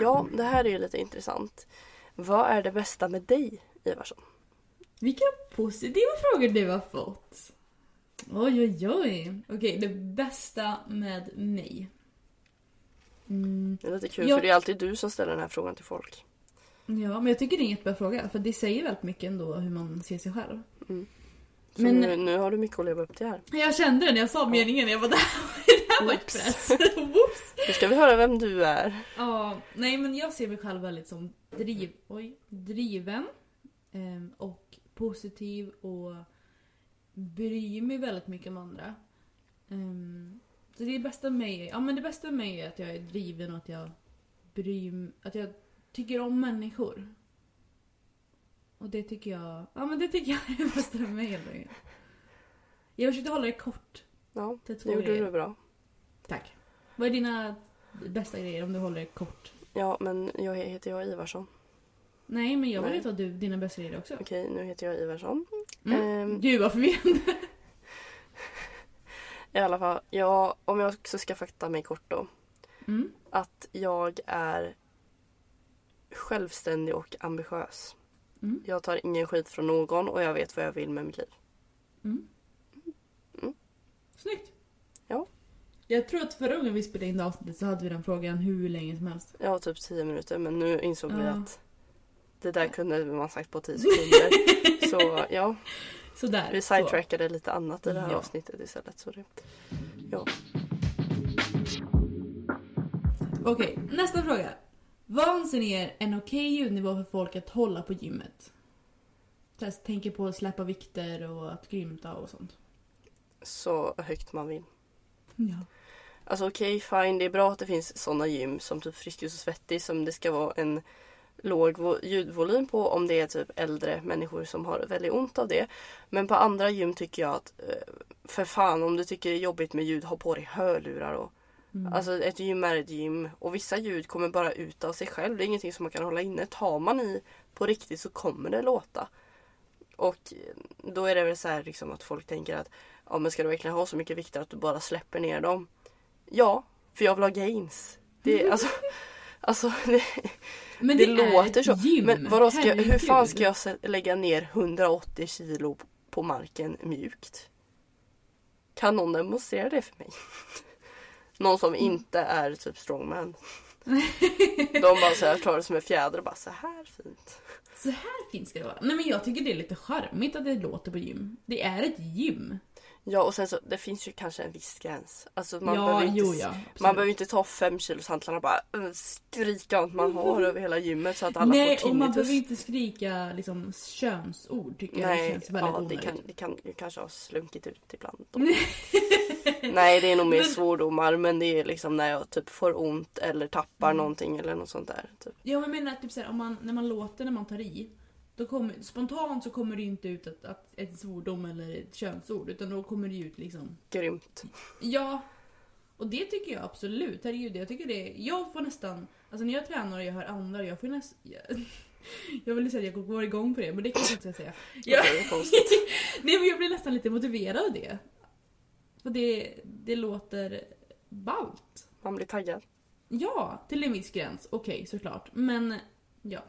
Ja, det här är ju lite intressant. Vad är det bästa med dig, Ivarsson? Vilka positiva frågor du har fått. Oj, oj, oj. Okej, det bästa med mig. Mm, Det är lite kul Ja. för det är alltid du som ställer den här frågan till folk. ja, men jag tycker det är en jättebra fråga. För det säger väldigt mycket ändå hur man ser sig själv. Så Men- nu, nu har du mycket att leva upp till här. Jag kände det när jag sa meningen. Jag bara, det här, det här var ett Oops. press. Whoops. Nu ska vi höra vem du är. Ja, nej men jag ser mig själv väldigt som driv, oj, driven ehm, och positiv och bryr mig väldigt mycket om andra. Så det bästa med mig, ja men det bästa med mig är att jag är driven och att jag bryr mig, att jag tycker om människor. Och det tycker jag, ja men det tycker jag är det bästa med mig helt enkelt. Jag försökte hålla det kort Ja, det gjorde grejer. du bra. Tack. Vad är dina bästa grejer om du håller det kort? Ja, men jag heter jag Ivarsson. Nej, men jag vill veta du, dina bästa grejer också. Okej, nu heter jag Ivarsson. Mm. Ehm, Gud vad förvirrande. I alla fall, ja, om jag också ska fakta mig kort då. Mm. Att jag är självständig och ambitiös. Mm. Jag tar ingen skit från någon och jag vet vad jag vill med mitt liv. Mm. Mm. Snyggt. Ja. Jag tror att förra gången vi spelade in det avsnittet så hade vi den frågan hur länge som helst. Har typ 10 minuter men nu insåg vi Ja. att det där kunde man sagt på 10 sekunder. så ja, Sådär. vi så. sidetrackade lite annat i det här Ja. avsnittet istället. Så det, ja. Okej, nästa fråga. Vad anser ni är en okej ljudnivå för folk att hålla på gymmet? Så jag tänker på att släppa vikter och att grymta och sånt. Så högt man vill. Ja. Alltså okej, fine. Det är bra att det finns sådana gym som typ Friskis och Svettis som det ska vara en låg vo- ljudvolym på om det är typ äldre människor som har väldigt ont av det. Men på andra gym tycker jag att eh, för fan om du tycker det är jobbigt med ljud, ha på dig hörlurar och Mm. Alltså ett gym är ett gym och vissa ljud kommer bara ut av sig själv. Det är ingenting som man kan hålla inne. Tar man i på riktigt så kommer det låta. Och eh, då är det väl så här liksom att folk tänker att ja men ska du verkligen ha så mycket vikter att du bara släpper ner dem? Ja, för jag vill ha gains. Det, alltså, alltså det, Men det, det, låter så. gym. Men vadå, ska, jag- hur fan ska jag lägga ner 180 kilo på marken mjukt? Kan någon demonstrera det för mig? Någon som inte är typ strongman. De bara så här, tar det som en fjäder och bara så här fint. Så här fint ska det vara. Nej men jag tycker det är lite charmigt att det låter på gym. Det är ett gym. Ja och sen så det finns ju kanske en viss gräns. Alltså man ja, behöver inte, jo ja. man behöver inte ta fem kilos hantlarna och bara äh, skrika allt man har över hela gymmet så att alla Nej, får och man tinnitus. behöver inte skrika liksom könsord tycker jag. Det Nej, känns väldigt ja, det kan, det kan ju kanske ha slunkit ut ibland. Nej det är nog mer Men- svordomar men det är liksom när jag typ får ont eller tappar Mm. någonting eller något sånt där. Typ. Ja, men jag menar typ såhär, om man, när man låter när man tar i. Då kommer, spontant så kommer det inte ut ett, ett, ett svordom eller ett könsord. Utan då kommer det ut liksom Grymt. Ja. Och det tycker jag absolut. Herregud, jag tycker det. Jag får nästan... Alltså när jag tränar och jag hör andra, jag får nästan... Jag, jag vill säga att jag går igång på det, men det kanske jag inte säga. Jag, nej men jag blir nästan lite motiverad av det. För det, det låter ballt. Man blir taggad. Ja, till en viss gräns. Okej, såklart. Men ja.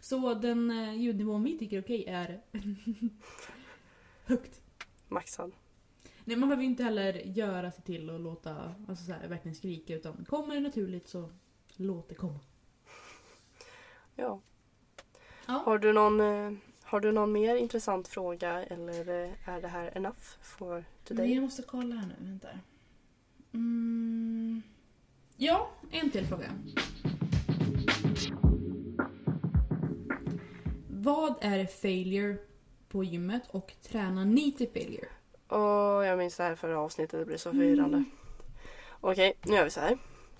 Så den eh, ljudnivån vi tycker är okej är högt. Maxad. Nej, man behöver ju inte heller göra sig till och låta, alltså så här, verkligen skrika utan kommer det naturligt så låt det komma. Ja. Ja. Har du någon eh, har du någon mer intressant fråga eller eh, är det här enough for today? Jag måste kolla här nu, vänta. Mm. Ja, en till fråga. Vad är failure på gymmet och tränar ni till failure? Åh, jag minns det här förra avsnittet, det blir så förvirrande. Okej, nu gör vi så här.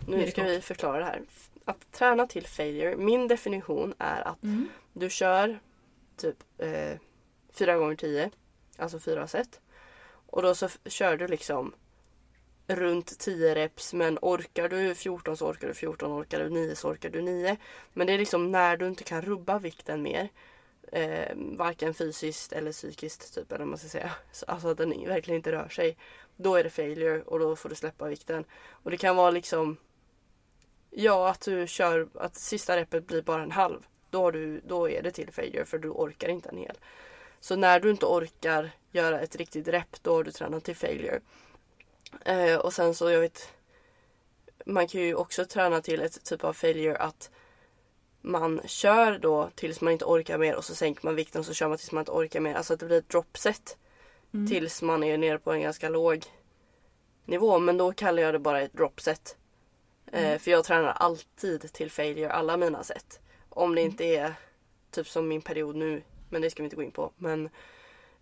Nu ska vi förklara det här. att träna till failure, min definition är att Mm. du kör typ eh, 4 gånger 10 alltså fyra set. Och då så kör du liksom runt 10 reps men orkar du 14 så orkar du 14, orkar du 9 så orkar du 9. Men det är liksom när du inte kan rubba vikten mer. Eh, varken fysiskt eller psykiskt typ eller vad man ska säga. Så, alltså att den verkligen inte rör sig. Då är det failure och då får du släppa vikten. Och det kan vara liksom Ja att du kör att sista repet blir bara en halv. Då, har du, då är det till failure för du orkar inte en hel. Så när du inte orkar göra ett riktigt rep då har du tränat till failure. Eh, och sen så jag vet Man kan ju också träna till ett typ av failure att man kör då tills man inte orkar mer och så sänker man vikten och så kör man tills man inte orkar mer. Alltså att det blir ett dropset. Mm. Tills man är nere på en ganska låg nivå. Men då kallar jag det bara ett dropset. Mm. Eh, för jag tränar alltid till failure alla mina set. Om det Mm. inte är typ som min period nu. Men det ska vi inte gå in på. Men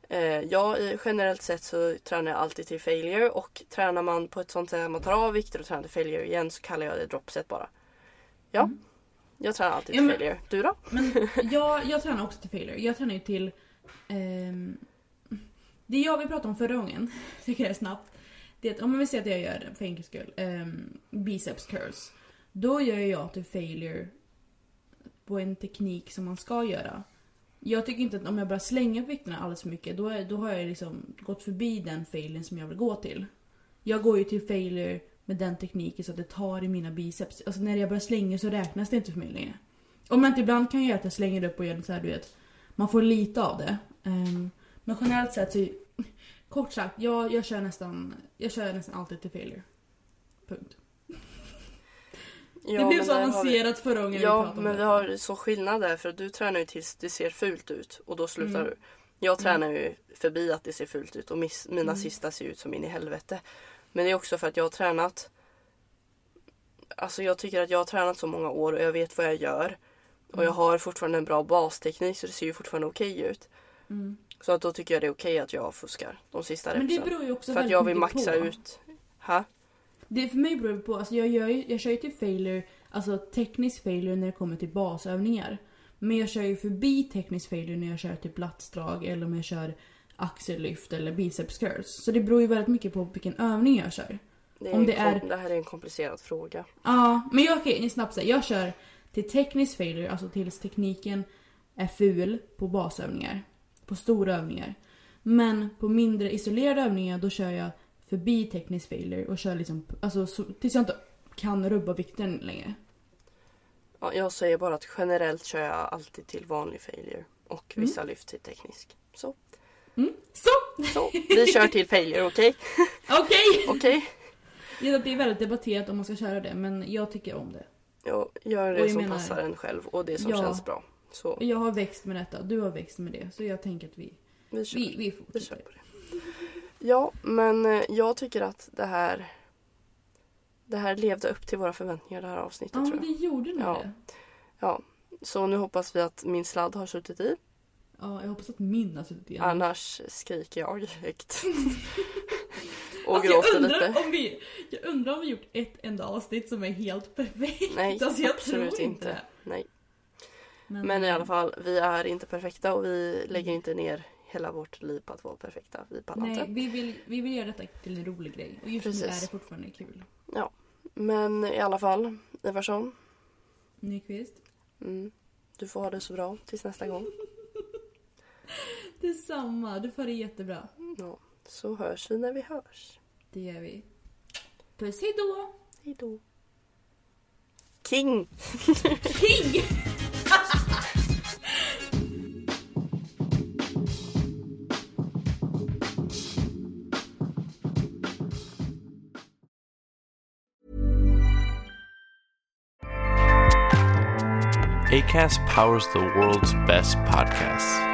eh, ja, generellt sett så tränar jag alltid till failure. Och tränar man på ett sånt sätt att man tar av vikter och tränar till failure igen så kallar jag det dropset bara. Ja, Mm. Jag tränar alltid Ja, till men- failure. Du då? Men jag, jag tränar också till failure. Jag tränar ju till... ehm, det jag vill prata om förra gången, tycker jag är snabbt. Det är att om man vill säga att jag gör, för enkelhetens skull, ehm, biceps curls. Då gör jag till failure på en teknik som man ska göra. Jag tycker inte att om jag bara slänger på vikterna alldeles för mycket, då, är, då har jag liksom gått förbi den failen som jag vill gå till. Jag går ju till failure med den tekniken så att det tar i mina biceps. Alltså när jag börjar slänga så räknas det inte för mig längre. Om man inte ibland kan göra att jag slänger upp och gör så här, du vet. Man får lite av det. Ehm, men generellt sett så, kort sagt, jag, jag, kör nästan, jag kör nästan alltid till failure. Punkt. Ja, det blev men så vi- avancerat förra gången vi Ja, pratade om men det. vi har så skillnad där för du tränar ju tills det ser fult ut och då slutar Mm. du. Jag tränar ju förbi att det ser fult ut och miss, mina Mm. sista ser ut som in i helvete. Men det är också för att jag har tränat Alltså jag tycker att jag har tränat så många år och jag vet vad jag gör. Och jag Mm. har fortfarande en bra basteknik så det ser ju fortfarande okej ut. Mm. Så att då tycker jag det är okej att jag fuskar de sista Men det repsen. beror ju också För att jag vill maxa på. ut. Ha? Det för mig beror det på, alltså jag, gör ju, jag kör ju till failure, alltså teknisk failure när det kommer till basövningar. Men jag kör ju förbi teknisk failure när jag kör typ latsdrag eller om jag kör axellyft eller biceps curls. Så det beror ju väldigt mycket på vilken övning jag kör. Det, Om det är- det här är en komplicerad fråga. Ja, men jag kan snabbt säga, jag kör till teknisk failure, alltså tills tekniken är ful på basövningar. På stora övningar. Men på mindre isolerade övningar då kör jag förbi teknisk failure och kör liksom, alltså så, tills jag inte kan rubba vikten längre. Ja, jag säger bara att generellt kör jag alltid till vanlig failure och Mm. vissa lyft till teknisk. Så, Mm. Så! så. vi kör till failure, okej? Okej! Okej? Det är väldigt debatterat om man ska köra det, men jag tycker om det. Jag gör det som menar- passar en själv och det som Ja. känns bra. Så Jag har växt med detta, du har växt med det. Så jag tänker att vi, vi kör, vi, vi vi kör fortsätter. på det. Ja, men eh, jag tycker att det här det här levde upp till våra förväntningar det här avsnittet Ja, tror jag. det gjorde nog Ja. det. Ja, så nu hoppas vi att min sladd har suttit i. Ja, jag hoppas att min har suttit igen. Annars skriker jag högt. och Alltså, jag gråter undrar lite. Om vi, jag undrar om vi gjort ett enda avsnitt som är helt perfekt. Nej, alltså, jag absolut tror inte. Nej. Men, Men i alla fall, vi är inte perfekta och vi lägger inte ner hela vårt liv på att vara perfekta. Vi pallar Nej, inte. vi vill, vi vill göra detta till en rolig grej. Och just nu Precis. är det fortfarande kul. Men i alla fall, Ivarsson. Nyqvist. Mm, du får ha det så bra tills nästa gång. Detsamma, du får det jättebra. Ja, så hörs vi när vi hörs. Det gör vi. Puss, hejdå! Hej då. King! King! ACAST powers the world's best podcasts.